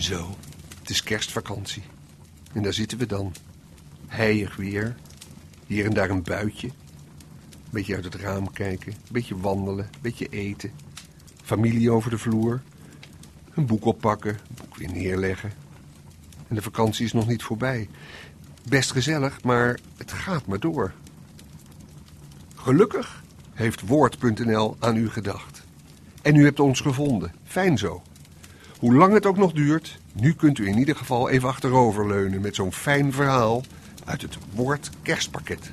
Zo, het is kerstvakantie. En daar zitten we dan. Heilig weer. Hier en daar een buitje. Een beetje uit het raam kijken. Een beetje wandelen. Een beetje eten. Familie over de vloer. Een boek oppakken. Een boek weer neerleggen. En de vakantie is nog niet voorbij. Best gezellig, maar het gaat maar door. Gelukkig heeft Woord.nl aan u gedacht. En u hebt ons gevonden. Fijn zo. Hoe lang het ook nog duurt, nu kunt u in ieder geval even achteroverleunen met zo'n fijn verhaal uit het Woord Kerstpakket.